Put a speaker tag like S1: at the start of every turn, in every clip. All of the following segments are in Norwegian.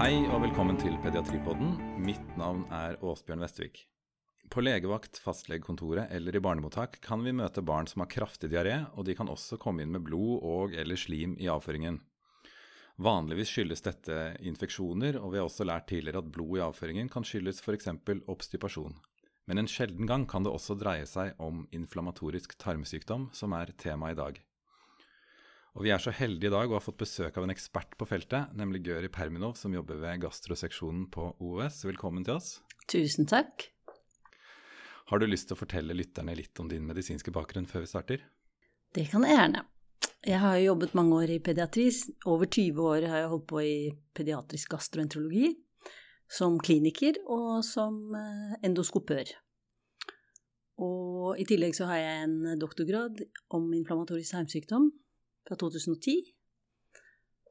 S1: Hei og velkommen til Pediatripodden. Mitt navn er Åsbjørn Vestvik. På legevakt, fastlegekontoret eller i barnemottak kan vi møte barn som har kraftig diaré, og de kan også komme inn med blod og eller slim i avføringen. Vanligvis skyldes dette infeksjoner, og vi har også lært tidligere at blod i avføringen kan skyldes f.eks. obstipasjon. Men en sjelden gang kan det også dreie seg om inflammatorisk tarmsykdom, som er tema i dag. Og vi er så heldige i dag å ha fått besøk av en ekspert på feltet, nemlig Gøri Perminov, som jobber ved gastroseksjonen på OUS. Velkommen til oss.
S2: Tusen takk.
S1: Har du lyst til å fortelle lytterne litt om din medisinske bakgrunn før vi starter?
S2: Det kan jeg gjerne. Jeg har jobbet mange år i pediatri. Over 20 år har jeg holdt på i pediatrisk gastroenterologi. Som kliniker og som eh, endoskopør. Og i tillegg så har jeg en doktorgrad om inflammatorisk tarmsykdom fra 2010.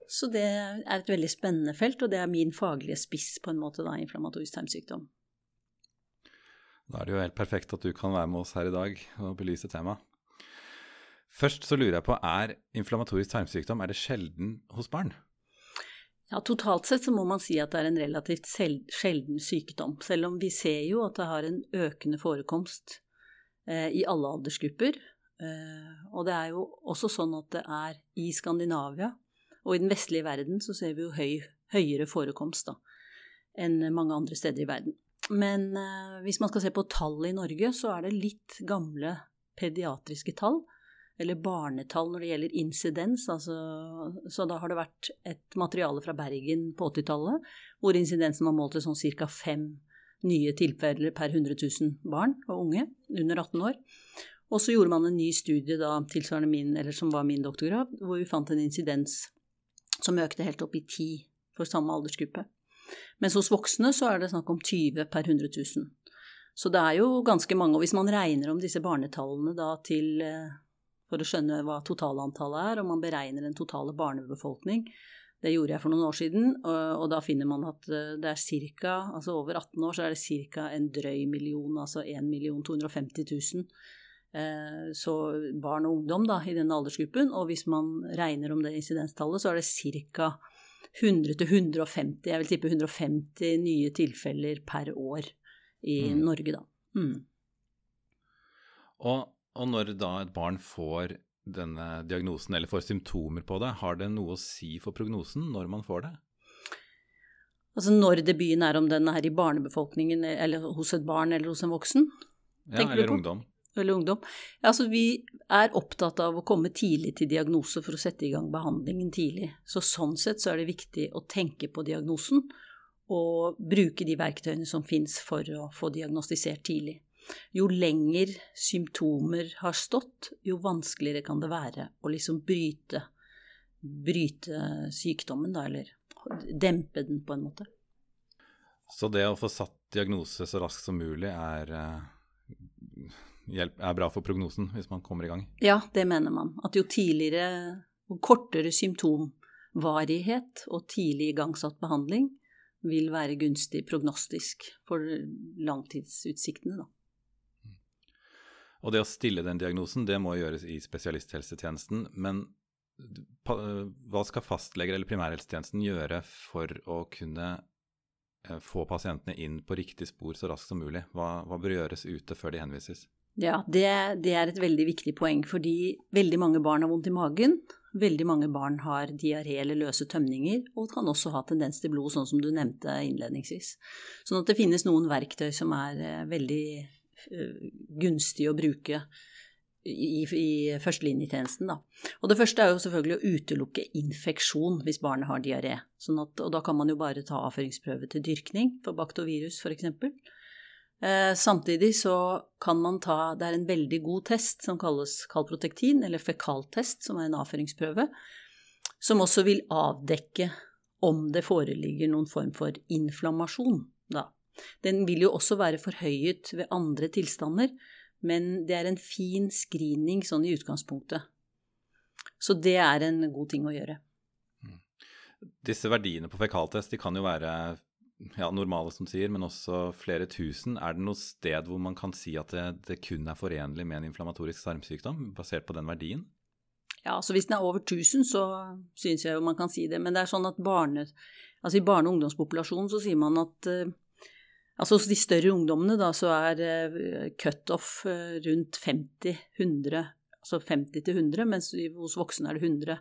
S2: Så det er et veldig spennende felt, og det er min faglige spiss på en måte, da, inflammatorisk tarmsykdom.
S1: Da er det jo helt perfekt at du kan være med oss her i dag og belyse temaet. Først så lurer jeg på, er inflammatorisk tarmsykdom er det sjelden hos barn?
S2: Ja, Totalt sett så må man si at det er en relativt sjelden sykdom, selv om vi ser jo at det har en økende forekomst eh, i alle aldersgrupper. Eh, og det er jo også sånn at det er i Skandinavia og i den vestlige verden så ser vi jo høy, høyere forekomst da, enn mange andre steder i verden. Men eh, hvis man skal se på tall i Norge, så er det litt gamle pediatriske tall, eller barnetall når det gjelder insidens. Altså, så da har det vært et materiale fra Bergen på 80-tallet hvor incidensen var målt til sånn ca. fem nye tilfeller per 100 000 barn og unge under 18 år. Og så gjorde man en ny studie da, tilsvarende min, eller som var min doktorgrad, hvor vi fant en insidens som økte helt opp i 10 for samme aldersgruppe. Mens hos voksne så er det snakk om 20 per 100 000. Så det er jo ganske mange. Og hvis man regner om disse barnetallene da til eh, For å skjønne hva totalantallet er, og man beregner den totale barnebefolkning, det gjorde jeg for noen år siden, og, og da finner man at eh, det er ca. Altså over 18 år så er det ca. en drøy million, altså 1 250 000 Eh, så barn og ungdom da, i denne aldersgruppen. Og hvis man regner om det insidenstallet, så er det ca. 100-150, jeg vil tippe 150 nye tilfeller per år i mm. Norge, da. Mm.
S1: Og, og, når da et barn får denne diagnosen, eller får symptomer på det, har det noe å si for prognosen når man får det?
S2: Altså når debuten er, om den er i barnebefolkningen, eller hos et barn eller hos en voksen?
S1: Ja, eller ungdom
S2: eller ungdom. Altså, vi er opptatt av å komme tidlig til diagnose for å sette i gang behandlingen tidlig. Så sånn sett så er det viktig å tenke på diagnosen og bruke de verktøyene som fins for å få diagnostisert tidlig. Jo lenger symptomer har stått, jo vanskeligere kan det være å liksom bryte, bryte sykdommen, da, eller dempe den på en måte.
S1: Så det å få satt diagnose så raskt som mulig er eh, er bra for prognosen hvis man kommer i gang?
S2: Ja, det mener man. At jo tidligere og kortere symptomvarighet og tidlig igangsatt behandling vil være gunstig prognostisk for langtidsutsiktene, da.
S1: Og det å stille den diagnosen, det må gjøres i spesialisthelsetjenesten. Men hva skal fastleger eller primærhelsetjenesten gjøre for å kunne eh, få pasientene inn på riktig spor så raskt som mulig? Hva, hva bør gjøres ute før de henvises?
S2: Ja, det, det, er et veldig viktig poeng, fordi veldig mange barn har vondt i magen. Veldig mange barn har diaré eller løse tømninger, og kan også ha tendens til blod, sånn som du nevnte innledningsvis. Sånn at det finnes noen verktøy som er uh, veldig uh, gunstige å bruke i, i førstelinjetjenesten. Da. Og det første er jo selvfølgelig å utelukke infeksjon hvis barnet har diaré. Sånn at, og da kan man jo bare ta avføringsprøve til dyrkning for baktovirus f.eks. Eh, samtidig så kan man ta Det er en veldig god test som kalles kalprotektin, eller fekaltest, som er en avføringsprøve, som også vil avdekke om det foreligger noen form for inflammasjon, da. Den vil jo også være forhøyet ved andre tilstander, men det er en fin screening sånn i utgangspunktet. Så det er en god ting å gjøre. Mm.
S1: Disse verdiene på fekaltest de kan jo være ja, normale, som sier, men også flere tusen. Er det noe sted hvor man kan si at det, det kun er forenlig med en inflammatorisk tarmsykdom, basert på den verdien?
S2: Ja, så hvis den er over 1000, så syns jeg jo man kan si det. Men det er sånn at barne, altså i barne- og ungdomspopulasjonen så sier man at uh, Altså hos de større ungdommene da, så er uh, cutoff uh, rundt 50-100, altså 50 til 100, mens hos voksne er det 100.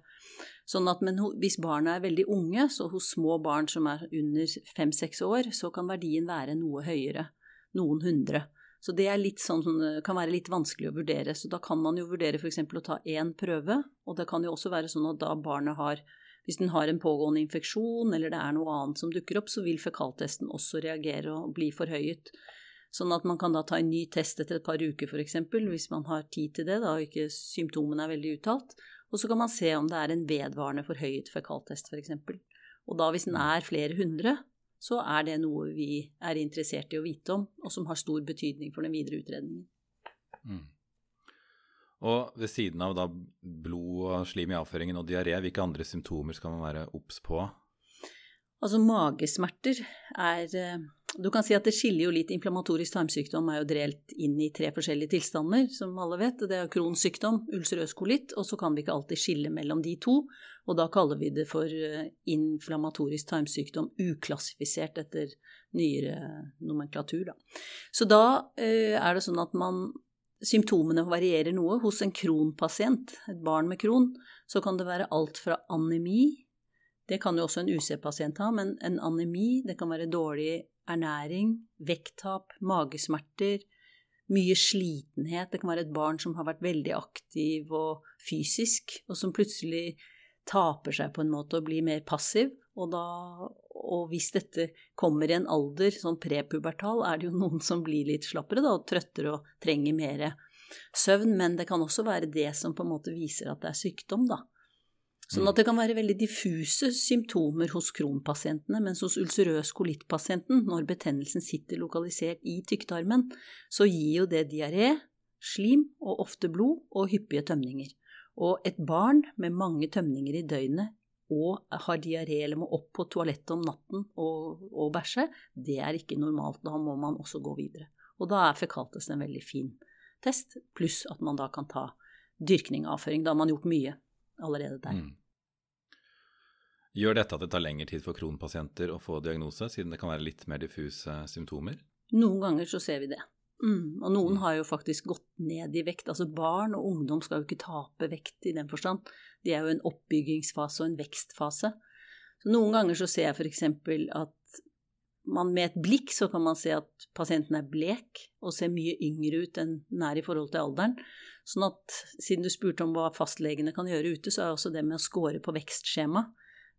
S2: Sånn at, men hvis barna er veldig unge, så hos små barn som er under 5-6 år, så kan verdien være noe høyere, noen hundre. Så det sånn, kan være litt vanskelig å vurdere. Så da kan man jo vurdere f.eks. å ta én prøve, og det kan jo også være sånn at da barnet har Hvis den har en pågående infeksjon eller det er noe annet som dukker opp, så vil fekaltesten også reagere og bli forhøyet. Sånn at man kan da ta en ny test etter et par uker f.eks., hvis man har tid til det da, og ikke symptomene er veldig uttalt. Og så kan man se om det er en vedvarende forhøyet fekaltest f.eks. Og da hvis den er flere hundre, så er det noe vi er interessert i å vite om, og som har stor betydning for den videre utredningen. Mm.
S1: Og ved siden av da blod og slim i avføringen og diaré, hvilke andre symptomer skal man være obs på?
S2: Altså magesmerter er eh, Du kan si at det skiller jo litt. Inflammatorisk tarmsykdom er jo delt inn i tre forskjellige tilstander, som alle vet. Det er Crohns sykdom, ulcerøs kolitt, og så kan vi ikke alltid skille mellom de to. Og da kaller vi det for eh, inflammatorisk tarmsykdom, uklassifisert etter nyere nomenklatur, da. Så da eh, er det sånn at man Symptomene varierer noe. Hos en kronpasient, et barn med kron, så kan det være alt fra anemi det kan jo også en UC-pasient ha, men en anemi, det kan være dårlig ernæring, vekttap, magesmerter, mye slitenhet. Det kan være et barn som har vært veldig aktiv og fysisk, og som plutselig taper seg på en måte og blir mer passiv. Og, da, og hvis dette kommer i en alder sånn prepubertal, er det jo noen som blir litt slappere da, og trøttere og trenger mer søvn. Men det kan også være det som på en måte viser at det er sykdom, da. Sånn mm. at det kan være veldig diffuse symptomer hos kronpasientene, mens hos ulcerøs kolittpasienten, når betennelsen sitter lokalisert i tykktarmen, så gir jo det diaré, slim og ofte blod og hyppige tømninger. Og et barn med mange tømninger i døgnet og har diaré eller må opp på toalettet om natten og, og bæsje, det er ikke normalt. Da må man også gå videre. Og da er fekaltest en veldig fin test, pluss at man da kan ta dyrkning av avføring. Da har man gjort mye allerede der. Mm.
S1: Gjør dette at det tar lengre tid for kronpasienter å få diagnose, siden det kan være litt mer diffuse symptomer?
S2: Noen ganger så ser vi det. Mm, og noen mm. har jo faktisk gått ned i vekt. Altså barn og ungdom skal jo ikke tape vekt i den forstand. De er jo en oppbyggingsfase og en vekstfase. Så noen ganger så ser jeg f.eks. at man med et blikk så kan man se at pasienten er blek og ser mye yngre ut enn den er i forhold til alderen. Sånn at siden du spurte om hva fastlegene kan gjøre ute, så er også det med å score på vekstskjema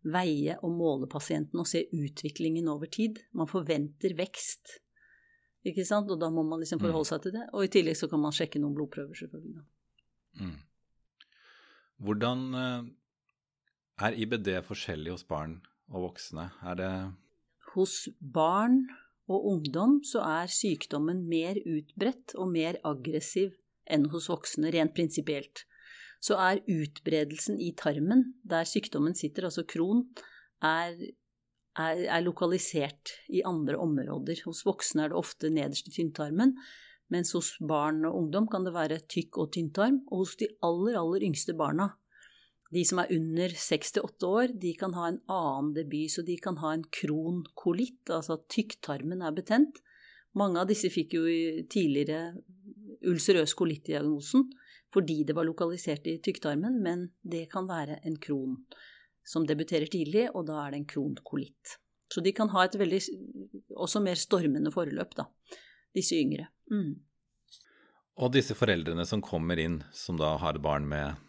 S2: veie og måle pasienten og se utviklingen over tid. Man forventer vekst, ikke sant, og da må man liksom forholde mm. seg til det. Og i tillegg så kan man sjekke noen blodprøver, selvfølgelig. Mm.
S1: Hvordan eh, er IBD forskjellig hos barn og voksne? Er det
S2: Hos barn og ungdom så er sykdommen mer utbredt og mer aggressiv enn hos voksne, rent prinsipielt så er utbredelsen i tarmen, der sykdommen sitter, altså kron, er, er, er, lokalisert i andre områder. Hos voksne er det ofte nederst i tynntarmen, mens hos barn og ungdom kan det være tykk- og tynntarm. Og hos de aller, aller yngste barna, de som er under 6-8 år, de kan ha en annen debut, så de kan ha en kronkolitt, altså at tykktarmen er betent. Mange av disse fikk jo tidligere ulcerøs kolitt-diagnosen, fordi det var lokalisert i tykktarmen, men det kan være en kron som debuterer tidlig, og da er det en kronkolitt. Så de kan ha et veldig også mer stormende forløp, da, disse yngre. Mm.
S1: Og disse foreldrene som kommer inn, som da har barn med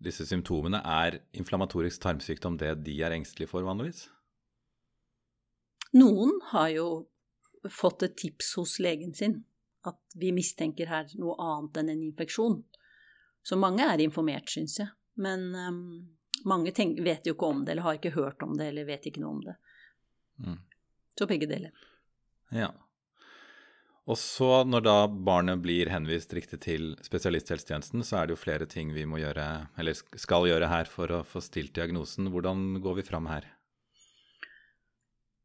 S1: disse symptomene, er inflammatorisk tarmsykdom det de er engstelige for vanligvis?
S2: Noen har jo fått et tips hos legen sin at vi mistenker her noe annet enn en infeksjon. Så mange er informert, syns jeg. Men um, mange tenker, vet jo ikke om det, eller har ikke hørt om det, eller vet ikke noe om det. Mm. Så begge deler.
S1: Ja. Og så når da barnet blir henvist riktig til spesialisthelsetjenesten, så er det jo flere ting vi må gjøre, eller skal gjøre her for å få stilt diagnosen. Hvordan går vi fram her?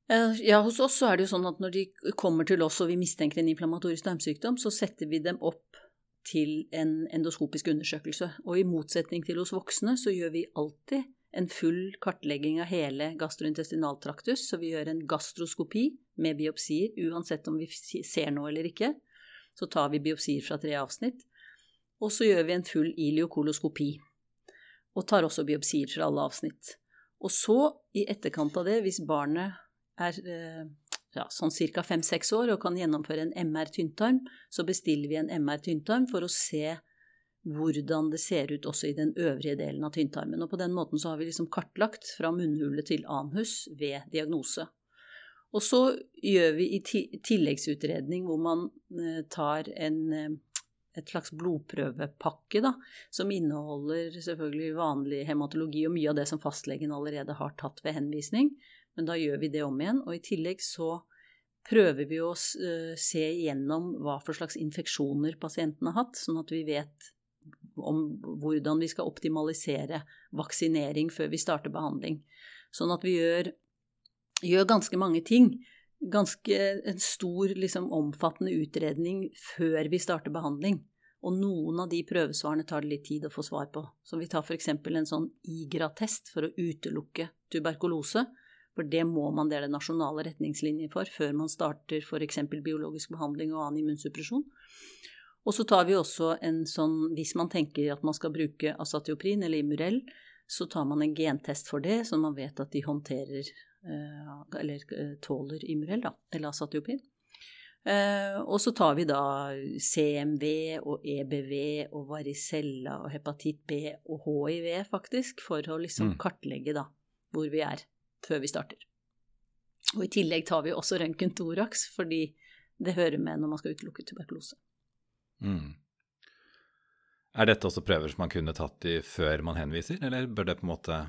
S2: Ja, hos oss er det jo sånn at når de kommer til oss og vi mistenker en inflammatorisk tarmsykdom, så setter vi dem opp til en endoskopisk undersøkelse. Og i motsetning til hos voksne så gjør vi alltid en full kartlegging av hele gastrointestinaltraktus, så vi gjør en gastroskopi med biopsier, uansett om vi ser noe eller ikke. Så tar vi biopsier fra tre avsnitt. Og så gjør vi en full iliokoloskopi, og tar også biopsier fra alle avsnitt. Og så, i etterkant av det, hvis barnet er eh, ja, sånn ca. fem-seks år og kan gjennomføre en MR-tynntarm, så bestiller vi en MR-tynntarm for å se hvordan det ser ut også i den øvrige delen av tynntarmen. Og på den måten så har vi liksom kartlagt fra munnhule til anhus ved diagnose. Og så gjør vi i tilleggsutredning hvor man eh, tar en, eh, et slags blodprøvepakke da, som inneholder selvfølgelig vanlig hematologi og mye av det som fastlegen allerede har tatt ved henvisning, men da gjør vi det om igjen. Og i tillegg så prøver vi å eh, se igjennom hva for slags infeksjoner pasienten har hatt, sånn at vi vet om hvordan vi skal optimalisere vaksinering før vi starter behandling. Sånn at vi gjør, gjør ganske mange ting. Ganske en stor, liksom, omfattende utredning før vi starter behandling. Og noen av de prøvesvarene tar det litt tid å få svar på. Så vi tar f.eks. en sånn IGRA-test for å utelukke tuberkulose. For det må man, det er det nasjonale retningslinjer for, før man starter f.eks. biologisk behandling og annen immunsuppresjon. Og så tar vi også en sånn, hvis man tenker at man skal bruke asatioprin eller Imurell, så tar man en gentest for det, så man vet at de håndterer eh, eller eh, tåler Imurell, da, eller asatioprin. Eh, og så tar vi da CMV og EBV og varicella og hepatitt B og hiv, faktisk, for å liksom mm. kartlegge da hvor vi er før vi starter. Og i tillegg tar vi også røntgen thorax, fordi det hører med når man skal utelukke tuberkulose. Mm.
S1: Er dette også prøver som man kunne tatt i før man henviser, eller bør det på en måte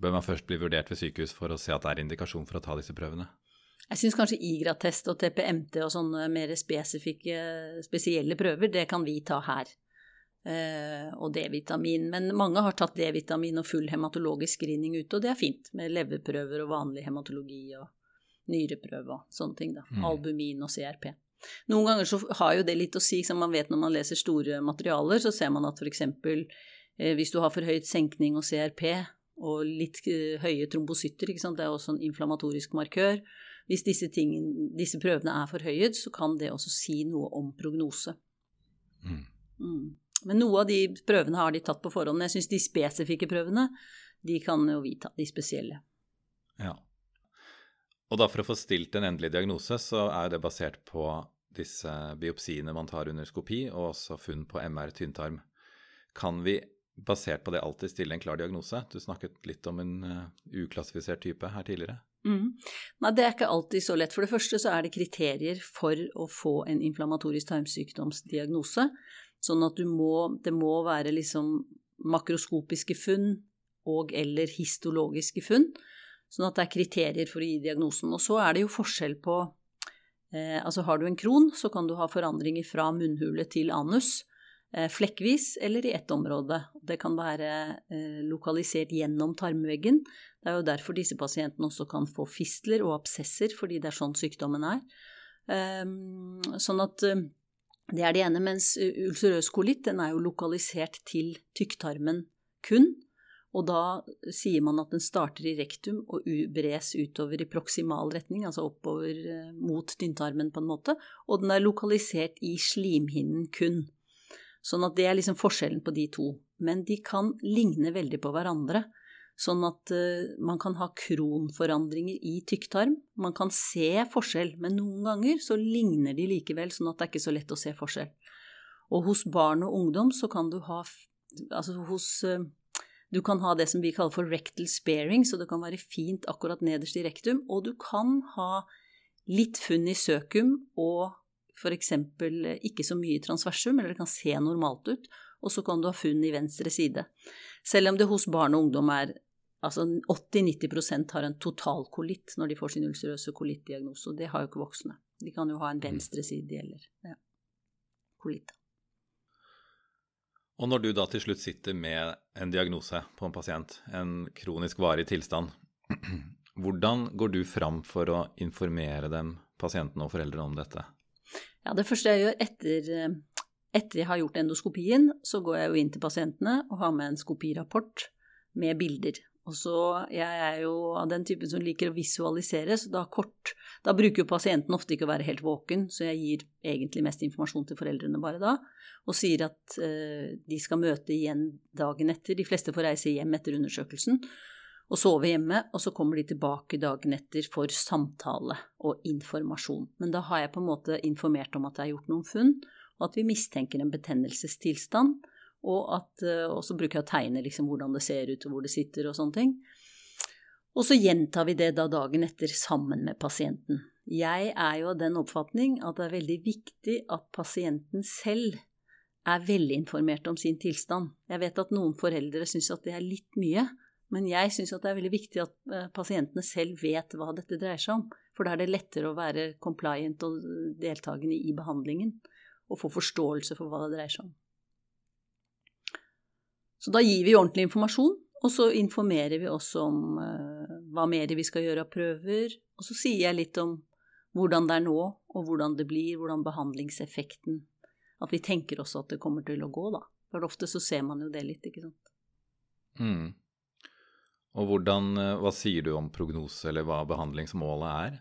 S1: Bør man først bli vurdert ved sykehus for å se at det er indikasjon for å ta disse prøvene?
S2: Jeg syns kanskje IGRA-test og TPMT og sånne mer spesifikke, spesielle prøver, det kan vi ta her. Eh, og D-vitamin. Men mange har tatt D-vitamin og full hematologisk screening ute, og det er fint. Med leverprøver og vanlig hematologi og nyreprøve og sånne ting. da. Mm. Albumin og CRP. Noen ganger så har jo det litt å si, som man vet når man leser store materialer, så ser man at f.eks. Eh, hvis du har for høyt senkning og CRP og litt eh, høye trombosytter, det er også en inflammatorisk markør, hvis disse, tingene, disse, prøvene er forhøyet, så kan det også si noe om prognose. Mm. Mm. Men noe av de prøvene har de tatt på forhånd. Men jeg syns de spesifikke prøvene, de kan jo vi ta, de spesielle.
S1: Ja. Og da for å få stilt en endelig diagnose, så er det basert på disse biopsiene man tar under skopi, og også funn på MR-tynntarm. Kan vi basert på det alltid stille en klar diagnose? Du snakket litt om en uh, uklassifisert type her tidligere.
S2: Mm. Nei, det er ikke alltid så lett. For det første så er det kriterier for å få en inflammatorisk tarmsykdomsdiagnose. Sånn at du må, det må være liksom makroskopiske funn og eller histologiske funn. Sånn at det er kriterier for å gi diagnosen. Og så er det jo forskjell på eh, Altså har du en kron, så kan du ha forandringer fra munnhule til anus. Eh, flekkvis eller i ett område. Det kan være eh, lokalisert gjennom tarmveggen. Det er jo derfor disse pasientene også kan få fistler og absesser, fordi det er sånn sykdommen er. Ehm, sånn at eh, det er det ene. Mens ulcerøs kolitt den er jo lokalisert til tykktarmen kun. Og da sier man at den starter i rektum og bres utover i proksimal retning, altså oppover eh, mot tynntarmen på en måte, og den er lokalisert i slimhinnen kun. Sånn at det er liksom forskjellen på de to. Men de kan ligne veldig på hverandre. Sånn at uh, man kan ha kronforandringer i tykktarm. Man kan se forskjell, men noen ganger så ligner de likevel, sånn at det er ikke så lett å se forskjell. Og hos barn og ungdom så kan du ha Altså hos uh, du kan ha det som vi kaller for rectal sparing, så det kan være fint akkurat nederst i rektum. Og du kan ha litt funn i søkum og f.eks. ikke så mye i transversum, eller det kan se normalt ut. Og så kan du ha funn i venstre side. Selv om det hos barn og ungdom er altså 80-90% har en totalkolitt når de får sin ulcerøse kolittdiagnose, og det har jo ikke voksne. De kan jo ha en venstresidig eller ja, kolitt.
S1: Og når du da til slutt sitter med en diagnose på en pasient, en kronisk varig tilstand, hvordan går du fram for å informere dem, pasientene og foreldrene om dette?
S2: Ja, Det første jeg gjør etter, etter jeg har gjort endoskopien, så går jeg jo inn til pasientene og har med en skopirapport med bilder. Og så, Jeg er jo av den typen som liker å visualisere, så da kort Da bruker jo pasienten ofte ikke å være helt våken, så jeg gir egentlig mest informasjon til foreldrene bare da, og sier at eh, de skal møte igjen dagen etter. De fleste får reise hjem etter undersøkelsen og sove hjemme, og så kommer de tilbake dagen etter for samtale og informasjon. Men da har jeg på en måte informert om at jeg har gjort noen funn, og at vi mistenker en betennelsestilstand. Og, at, eh, så bruker jeg å tegne liksom hvordan det ser ut, og hvor det sitter, og sånne ting. Og så gjentar vi det da dagen etter sammen med pasienten. Jeg er jo av den oppfatning at det er veldig viktig at pasienten selv er velinformert om sin tilstand. Jeg vet at noen foreldre syns at det er litt mye, men jeg syns det er veldig viktig at eh, pasientene selv vet hva dette dreier seg om. For da er det lettere å være compliant og deltakende i behandlingen og få forståelse for hva det dreier seg om. Så da gir vi ordentlig informasjon, og så informerer vi også om uh, hva mer vi skal gjøre av prøver. Og så sier jeg litt om hvordan det er nå, og hvordan det blir, hvordan behandlingseffekten At vi tenker også at det kommer til å gå, da. For ofte så ser man jo det litt, ikke sant.
S1: Mm. Og hvordan, eh, hva sier du om prognose, eller hva behandlingsmålet er?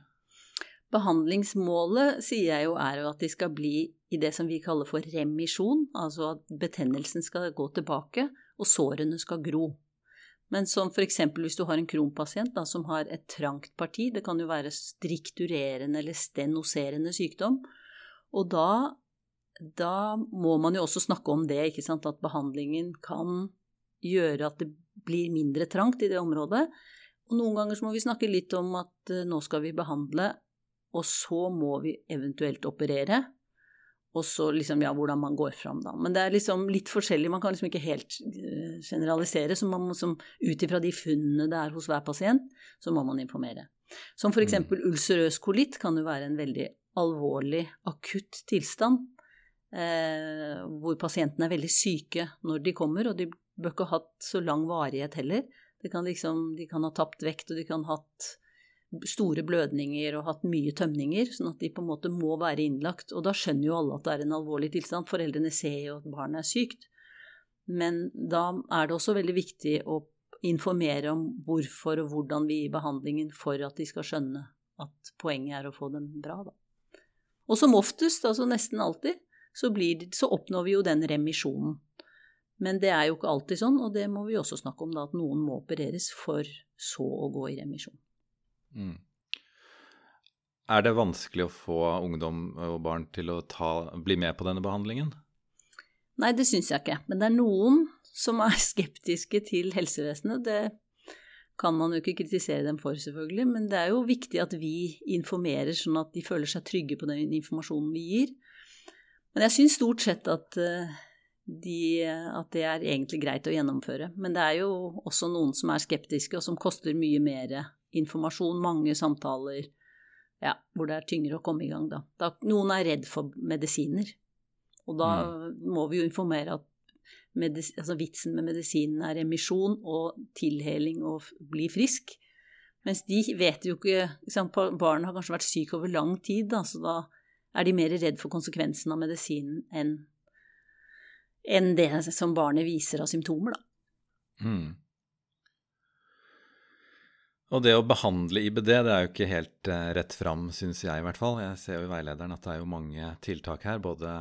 S2: Behandlingsmålet sier jeg jo er jo at de skal bli i det som vi kaller for remisjon, altså at betennelsen skal gå tilbake og sårene skal gro. Men som f.eks. hvis du har en kronpasient da, som har et trangt parti, det kan jo være strikturerende eller stenoserende sykdom, og da, da må man jo også snakke om det, ikke sant, at behandlingen kan gjøre at det blir mindre trangt i det området. Og noen ganger så må vi snakke litt om at uh, nå skal vi behandle, og så må vi eventuelt operere. Og så liksom, ja, hvordan man går fram, da. Men det er liksom litt forskjellig, man kan liksom ikke helt uh, generalisere. Så man må som ut ifra de funnene det er hos hver pasient, så må man informere. Som for mm. ulcerøs kolitt kan jo være en veldig alvorlig, akutt tilstand. Eh, hvor pasientene er veldig syke når de kommer, og de bør ikke ha hatt så lang varighet heller. Kan liksom, de kan ha tapt vekt, og de kan ha hatt store blødninger og hatt mye tømninger, sånn at de på en måte må være innlagt. Og da skjønner jo alle at det er en alvorlig tilstand. Foreldrene ser jo at barnet er sykt. Men da er det også veldig viktig å informere om hvorfor og hvordan vi gir behandlingen for at de skal skjønne at poenget er å få dem bra, da. Og som oftest, altså nesten alltid, så, det, så oppnår vi jo den remisjonen. Men det er jo ikke alltid sånn, og det må vi også snakke om, da, at noen må opereres for så å gå i remisjon. Mm.
S1: Er det vanskelig å få ungdom og barn til å ta, bli med på denne behandlingen?
S2: Nei, det syns jeg ikke. Men det er noen som er skeptiske til helsevesenet. Det kan man jo ikke kritisere dem for, selvfølgelig. Men det er jo viktig at vi informerer, sånn at de føler seg trygge på den informasjonen vi gir. Men jeg syns stort sett at uh, de, at det er egentlig greit å gjennomføre. Men det er jo også noen som er skeptiske, og som koster mye mer informasjon, mange samtaler, ja, hvor det er tyngre å komme i gang da. da noen er redd for medisiner, og da mm. må vi jo informere at medis, altså vitsen med medisinen er remisjon og tilheling og bli frisk. Mens de vet jo ikke liksom, Barn har kanskje vært syke over lang tid, da, så da er de mer redd for konsekvensen av medisinen enn enn det som barnet viser av symptomer, da. Mm.
S1: Og det å behandle IBD, det er jo ikke helt uh, rett fram, syns jeg i hvert fall. Jeg ser jo i veilederen at det er jo mange tiltak her, både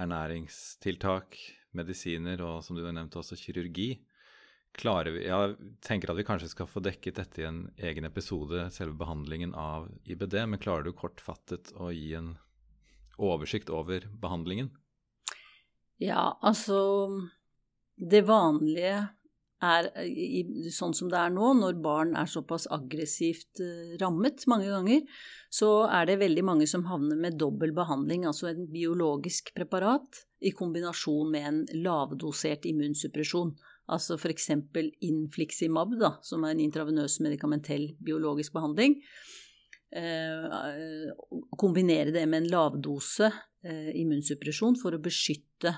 S1: ernæringstiltak, medisiner og som du har nevnt også kirurgi. Klarer vi, Jeg tenker at vi kanskje skal få dekket dette i en egen episode, selve behandlingen av IBD, men klarer du kortfattet å gi en oversikt over behandlingen?
S2: Ja, altså Det vanlige er sånn som det er nå, når barn er såpass aggressivt eh, rammet mange ganger, så er det veldig mange som havner med dobbel behandling, altså en biologisk preparat i kombinasjon med en lavdosert immunsuppresjon. Altså f.eks. Infliximab, da, som er en intravenøs medikamentell biologisk behandling. Eh, kombinere det med en lavdose eh, immunsuppresjon for å beskytte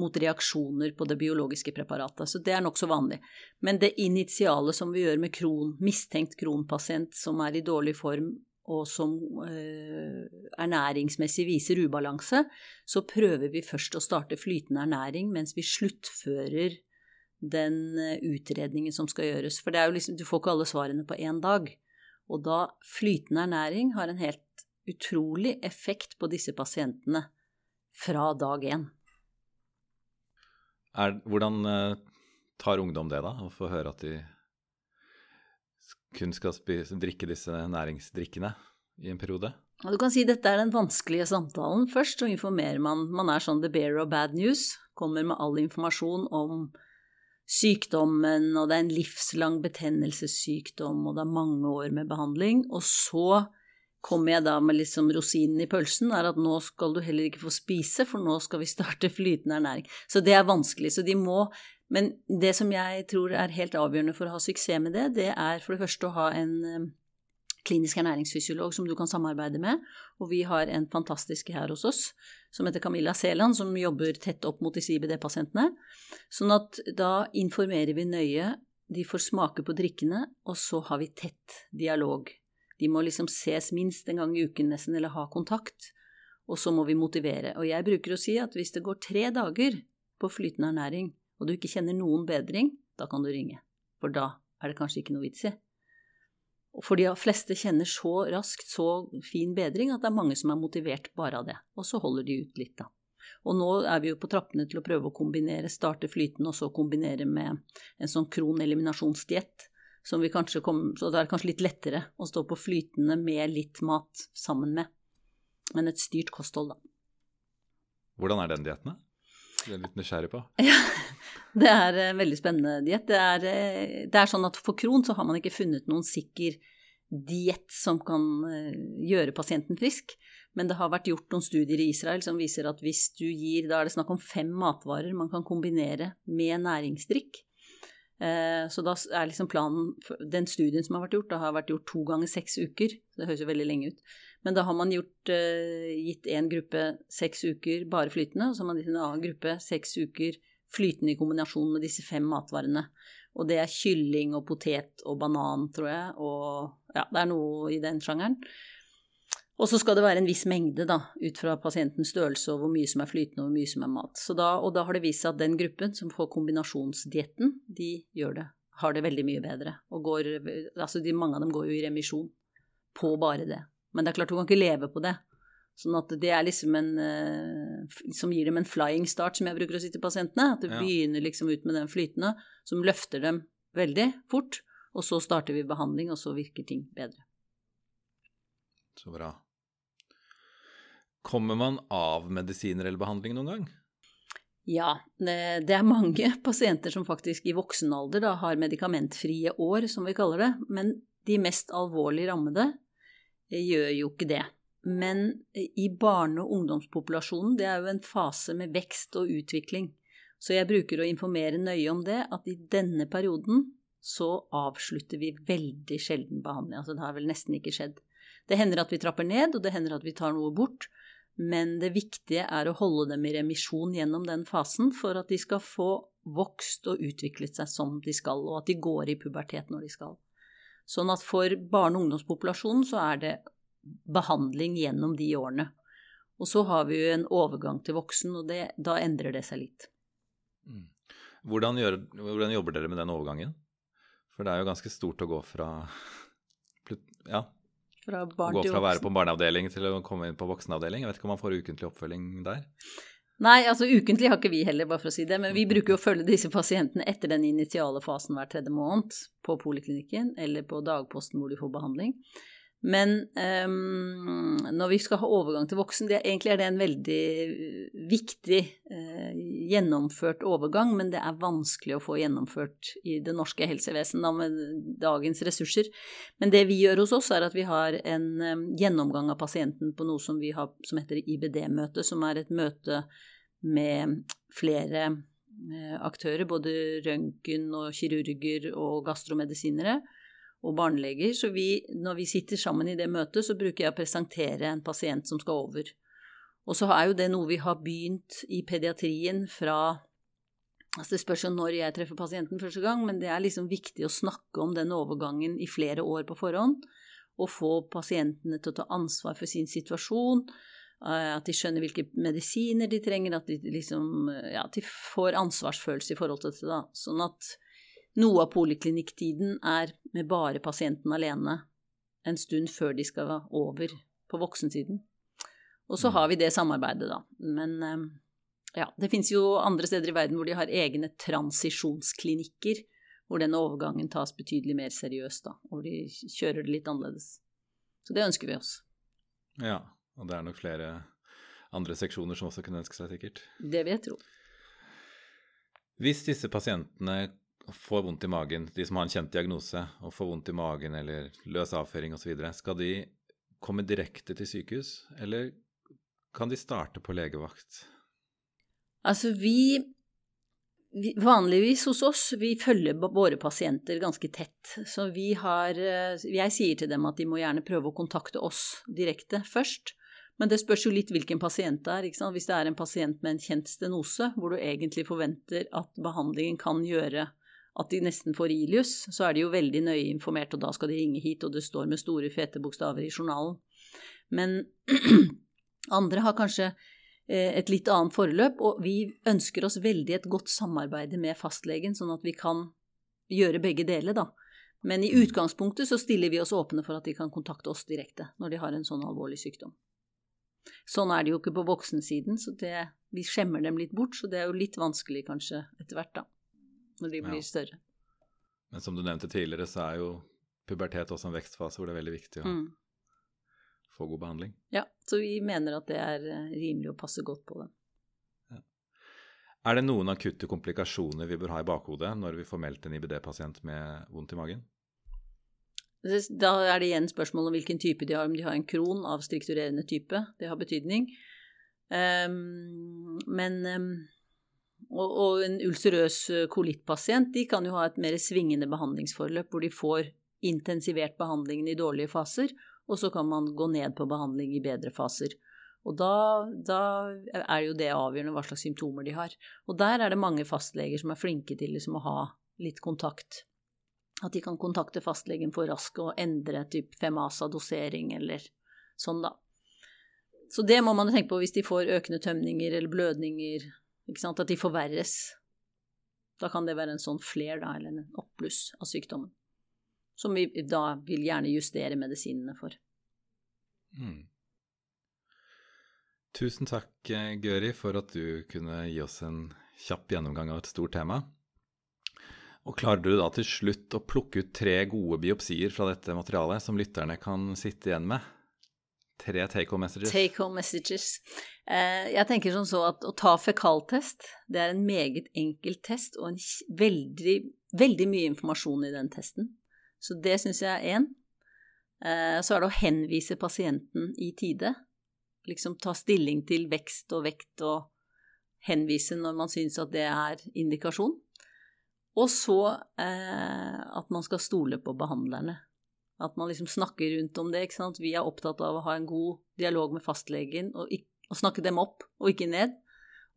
S2: mot reaksjoner på det biologiske preparatet. Så det er nokså vanlig. Men det initiale som vi gjør med kron, mistenkt kronpasient som er i dårlig form og som eh, ernæringsmessig viser ubalanse, så prøver vi først å starte flytende ernæring mens vi sluttfører den eh, utredningen som skal gjøres. For liksom, du får ikke alle svarene på én dag. Og da flytende ernæring har en helt utrolig effekt på disse pasientene fra dag én.
S1: Hvordan eh, tar ungdom det, da? Å få høre at de kun skal spise, drikke disse næringsdrikkene i en periode?
S2: Du kan si dette er den vanskelige samtalen. Først så informerer man. Man er sånn the bearer of bad news. Kommer med all informasjon om sykdommen, og det er en livslang betennelsessykdom, og det er mange år med behandling. Og så kommer jeg da med liksom rosinen i pølsen, er at nå skal du heller ikke få spise, for nå skal vi starte flytende ernæring. Så det er vanskelig. Så de må Men det som jeg tror er helt avgjørende for å ha suksess med det, det er for det første å ha en eh, klinisk ernæringsfysiolog som du kan samarbeide med. Og vi har en fantastisk her hos oss som heter Camilla Seland, som jobber tett opp mot disse IBD-pasientene. Sånn at da informerer vi nøye, de får smake på drikkene, og så har vi tett dialog de må liksom ses minst en gang i uken nesten, eller ha kontakt. Og så må vi motivere. Og jeg bruker å si at hvis det går tre dager på flytende ernæring, og du ikke kjenner noen bedring, da kan du ringe. For da er det kanskje ikke noe vits i. For de fleste kjenner så raskt så fin bedring at det er mange som er motivert bare av det. Og så holder de ut litt, da. Og nå er vi jo på trappene til å prøve å kombinere, starte flytende og så kombinere med en sånn kroneliminasjonsdiett som vi kanskje kom, Så det er kanskje litt lettere å stå på flytende med litt mat sammen med. Men et styrt kosthold, da.
S1: Hvordan er den dietten, da? Det er litt nysgjerrig på.
S2: Ja, det er en veldig spennende diett. Det, eh, det, er sånn at for Kron så har man ikke funnet noen sikker diett som kan eh, gjøre pasienten frisk. Men det har vært gjort noen studier i Israel som viser at hvis du gir Da er det snakk om fem matvarer man kan kombinere med næringsdrikk. Eh, så da er liksom planen Den studien som har vært gjort, da har vært gjort to ganger seks uker. Det høres jo veldig lenge ut. Men da har man gjort, eh, gitt én gruppe seks uker bare flytende, og så har man gitt en annen gruppe seks uker flytende i kombinasjon med disse fem matvarene. Og det er kylling og potet og banan, tror jeg, og ja, det er noe i den sjangeren. Og så skal det være en viss mengde, da, ut fra pasientens størrelse og hvor mye som er flytende og hvor mye som er mat. Da, og da har det vist seg at den gruppen som får kombinasjonsdietten, de gjør det, har det veldig mye bedre. Og går, altså de, mange av dem går jo i remisjon på bare det. Men det er klart, du kan ikke leve på det. Sånn at det er liksom en uh, Som gir dem en flying start, som jeg bruker å si til pasientene. At du ja. begynner liksom ut med den flytende, som løfter dem veldig fort. Og så starter vi behandling, og så virker ting bedre.
S1: Så bra. Kommer man av medisiner eller behandling noen gang?
S2: Ja, det er mange pasienter som faktisk i voksen alder da, har medikamentfrie år, som vi kaller det. Men de mest alvorlig rammede eh, gjør jo ikke det. Men i barne- og ungdomspopulasjonen, det er jo en fase med vekst og utvikling. Så jeg bruker å informere nøye om det, at i denne perioden så avslutter vi veldig sjelden behandling. Altså det har vel nesten ikke skjedd. Det hender at vi trapper ned, og det hender at vi tar noe bort. Men det viktige er å holde dem i remisjon gjennom den fasen for at de skal få vokst og utviklet seg som de skal, og at de går i pubertet når de skal. Sånn at for barne- og ungdomspopulasjonen så er det behandling gjennom de årene. Og så har vi jo en overgang til voksen, og det, da endrer det seg litt.
S1: Mm. Hvordan, gjør, hvordan, jobber dere med den overgangen? For det er jo ganske stort å gå fra ja,
S2: fra barn
S1: Gå fra å være på barneavdeling til å komme inn på voksenavdeling? Jeg vet ikke om man får ukentlig oppfølging der?
S2: Nei, altså ukentlig har ikke vi heller, bare for å si det. Men vi bruker jo å følge disse pasientene etter den initiale fasen hver tredje måned på poliklinikken eller på dagposten hvor de får behandling. Men um, når vi skal ha overgang til voksen, det, egentlig er det en veldig viktig uh, gjennomført overgang, men det er vanskelig å få gjennomført i det norske helsevesen da, med dagens ressurser. Men det vi gjør hos oss, er at vi har en um, gjennomgang av pasienten på noe som vi har som heter IBD-møte, som er et møte med flere uh, aktører, både røntgen og kirurger og gastromedisinere og barneleger. Så vi, når vi sitter sammen i det møtet, så bruker jeg å presentere en pasient som skal over. Og så er jo det noe vi har begynt i pediatrien fra Altså Det spørs jo når jeg treffer pasienten første gang, men det er liksom viktig å snakke om den overgangen i flere år på forhånd. Og få pasientene til å ta ansvar for sin situasjon, eh, at de skjønner hvilke medisiner de trenger, at de liksom Ja, at de får ansvarsfølelse i forhold til da. Sånn at noe av poliklinikktiden er med bare pasienten alene en stund før de skal over på voksensiden. Og så har vi det samarbeidet, da. Men eh, ja, det fins jo andre steder i verden hvor de har egne transisjonsklinikker hvor denne overgangen tas betydelig mer seriøst, da, hvor de kjører det litt annerledes. Så det ønsker vi oss.
S1: Ja, og det er nok flere andre seksjoner som også kunne ønske seg, sikkert.
S2: Det vil jeg tro.
S1: Hvis disse pasientene får vondt i magen, de som har en kjent diagnose, og får vondt i magen eller løs avføring osv., skal de komme direkte til sykehus, eller kan de starte på legevakt?
S2: Altså, vi Vanligvis hos oss, vi følger våre pasienter ganske tett. Så vi har eh, Jeg sier til dem at de må gjerne prøve å kontakte oss direkte først. Men det spørs jo litt hvilken pasient det er. ikke sant? Hvis det er en pasient med en kjent stenose, hvor du egentlig forventer at behandlingen kan gjøre at de nesten får ilius, så er de jo veldig nøye informert, og da skal de ringe hit, og det står med store, fete bokstaver i journalen. Men andre har kanskje Eh, et litt annet forløp, og vi ønsker oss veldig et godt samarbeid med fastlegen, sånn at vi kan gjøre begge deler, da. Men i utgangspunktet så stiller vi oss åpne for at de kan kontakte oss direkte når de har en sånn alvorlig sykdom. Sånn er det jo ikke på voksensiden, så det, vi skjemmer dem litt bort, så det er jo litt vanskelig kanskje etter hvert, da, når de blir ja. større.
S1: Men som du nevnte tidligere, så er jo pubertet også en vekstfase hvor det er veldig viktig å mm få god behandling.
S2: Ja, så vi mener at det er eh, rimelig å passe godt på dem. Ja.
S1: Er det noen akutte komplikasjoner vi bør ha i bakhodet når vi får meldt en IBD-pasient med vondt i magen?
S2: Da er det igjen spørsmål om hvilken type de har, om de har en kron av strukturerende type. Det har betydning. Um, men um, og, og, en ulcerøs eh, kolittpasient de kan jo ha et mer svingende behandlingsforløp, hvor de får intensivert behandlingen i dårlige faser, og så kan man gå ned på behandling i bedre faser. Og da, da, er jo det avgjørende hva slags symptomer de har. Og der er det mange fastleger som er flinke til liksom å ha litt kontakt. At de kan kontakte fastlegen for raskt og endre typ Femasa-dosering eller sånn, da. Så det må man tenke på hvis de får økende tømninger eller blødninger, ikke sant, at de forverres. Da kan det være en sånn flair, da, eller en oppbluss av sykdommen som vi da vil gjerne justere medisinene for. Mm.
S1: Tusen takk, eh, Gøri, for at du kunne gi oss en kjapp gjennomgang av et stort tema. Og klarer du da til slutt å plukke ut tre gode biopsier fra dette materialet som lytterne kan sitte igjen med? Tre take home messages?
S2: Take home messages. Eh, jeg tenker sånn så at å ta fekaltest, det er en meget enkel test og en veldig, veldig mye informasjon i den testen. Så det syns jeg er én. Eh, så er det å henvise pasienten i tide. Liksom ta stilling til vekst og vekt og henvise når man syns at det er indikasjon. Og så eh, at man skal stole på behandlerne. At man liksom snakker rundt om det. ikke sant? Vi er opptatt av å ha en god dialog med fastlegen og, og snakke dem opp og ikke ned.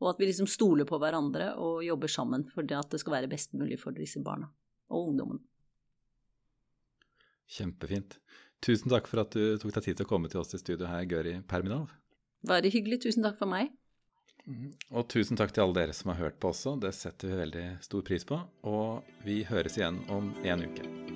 S2: Og at vi liksom stoler på hverandre og jobber sammen for det at det skal være best mulig for disse barna og ungdommene.
S1: Kjempefint. Tusen takk for at du tok deg tid til å komme til oss i studio her, Gøri Perminov.
S2: Bare hyggelig. Tusen takk for meg.
S1: Mhm. Og tusen takk til alle dere som har hørt på også. Det setter vi veldig stor pris på. Og vi høres igjen om en uke.